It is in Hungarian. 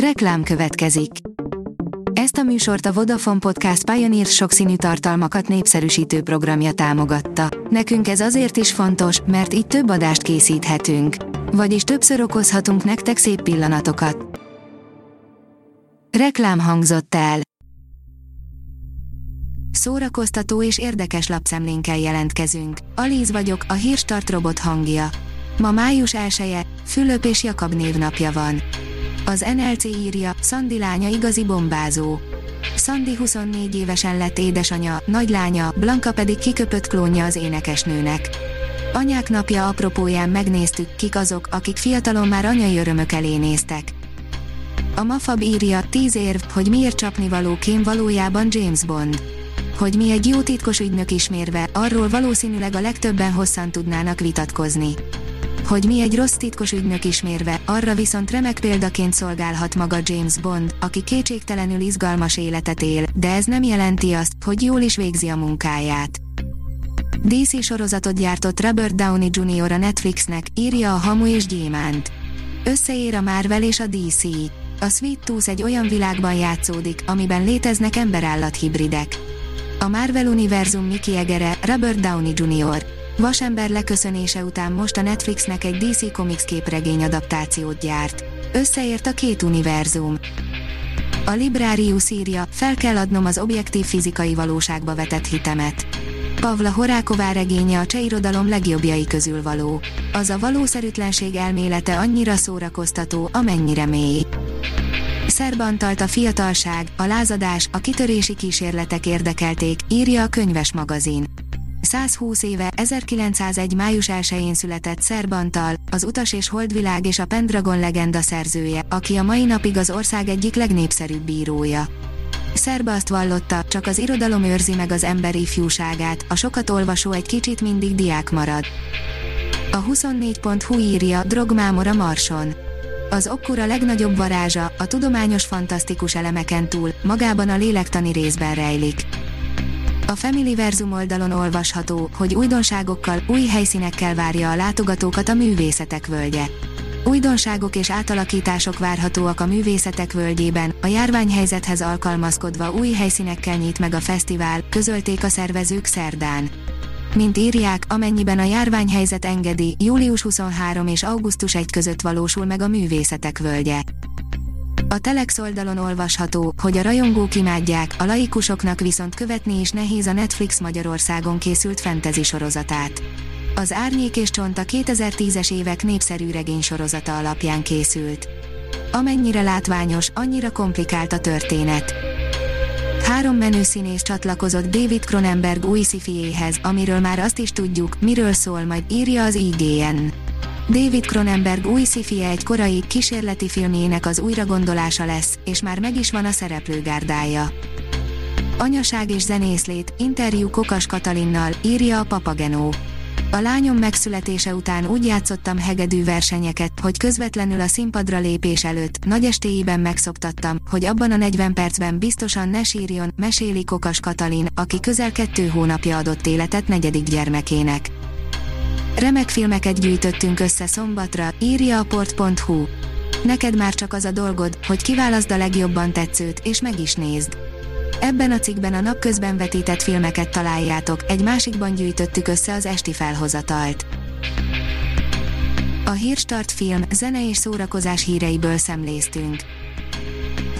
Reklám következik. Ezt a műsort a Vodafone Podcast Pioneer sokszínű tartalmakat népszerűsítő programja támogatta. Nekünk ez azért is fontos, mert így több adást készíthetünk. Vagyis többször okozhatunk nektek szép pillanatokat. Reklám hangzott el. Szórakoztató és érdekes lapszemlénkkel jelentkezünk. Alíz vagyok, a hírstart robot hangja. Ma május 1 Fülöp és Jakab névnapja van. Az NLC írja, Szandi lánya igazi bombázó. Szandi 24 évesen lett édesanya, nagylánya, Blanka pedig kiköpött klónja az énekesnőnek. Anyák napja apropóján megnéztük, kik azok, akik fiatalon már anyai örömök elé néztek. A Mafab írja, 10 érv, hogy miért csapnivaló kém valójában James Bond. Hogy mi egy jó titkos ügynök ismérve, arról valószínűleg a legtöbben hosszan tudnának vitatkozni hogy mi egy rossz titkos ügynök ismérve, arra viszont remek példaként szolgálhat maga James Bond, aki kétségtelenül izgalmas életet él, de ez nem jelenti azt, hogy jól is végzi a munkáját. DC sorozatot gyártott Robert Downey Jr. a Netflixnek, írja a Hamu és Gyémánt. Összeér a Marvel és a DC. A Sweet Tooth egy olyan világban játszódik, amiben léteznek emberállat hibridek. A Marvel univerzum Mickey Egere, Robert Downey Jr. Vasember leköszönése után most a Netflixnek egy DC Comics képregény adaptációt gyárt. Összeért a két univerzum. A Librarius írja, fel kell adnom az objektív fizikai valóságba vetett hitemet. Pavla Horáková regénye a cseh irodalom legjobbjai közül való. Az a valószerűtlenség elmélete annyira szórakoztató, amennyire mély. Szerbantalt a fiatalság, a lázadás, a kitörési kísérletek érdekelték, írja a könyves magazin. 120 éve, 1901. május 1-én született Szerbantal, az Utas és Holdvilág és a Pendragon legenda szerzője, aki a mai napig az ország egyik legnépszerűbb bírója. Szerba azt vallotta, csak az irodalom őrzi meg az ember ifjúságát, a sokat olvasó egy kicsit mindig diák marad. A 24.hu írja Drogmámor a Marson. Az okkora legnagyobb varázsa, a tudományos fantasztikus elemeken túl, magában a lélektani részben rejlik. A Verzum oldalon olvasható, hogy újdonságokkal, új helyszínekkel várja a látogatókat a művészetek völgye. Újdonságok és átalakítások várhatóak a művészetek völgyében, a járványhelyzethez alkalmazkodva új helyszínekkel nyit meg a fesztivál, közölték a szervezők szerdán. Mint írják, amennyiben a járványhelyzet engedi, július 23 és augusztus 1 között valósul meg a művészetek völgye. A Telex oldalon olvasható, hogy a rajongók imádják, a laikusoknak viszont követni is nehéz a Netflix Magyarországon készült fantasy sorozatát. Az Árnyék és Csont a 2010-es évek népszerű regény sorozata alapján készült. Amennyire látványos, annyira komplikált a történet. Három menő színész csatlakozott David Cronenberg új szifiéhez, amiről már azt is tudjuk, miről szól majd, írja az IGN. David Cronenberg új sci egy korai, kísérleti filmjének az újragondolása lesz, és már meg is van a szereplőgárdája. Anyaság és zenészlét, interjú Kokas Katalinnal, írja a Papagenó. A lányom megszületése után úgy játszottam hegedű versenyeket, hogy közvetlenül a színpadra lépés előtt, nagy estéiben megszoktattam, hogy abban a 40 percben biztosan ne sírjon, meséli Kokas Katalin, aki közel kettő hónapja adott életet negyedik gyermekének. Remek filmeket gyűjtöttünk össze szombatra, írja a port.hu. Neked már csak az a dolgod, hogy kiválaszd a legjobban tetszőt, és meg is nézd. Ebben a cikkben a napközben vetített filmeket találjátok, egy másikban gyűjtöttük össze az esti felhozatalt. A Hírstart film, zene és szórakozás híreiből szemléztünk.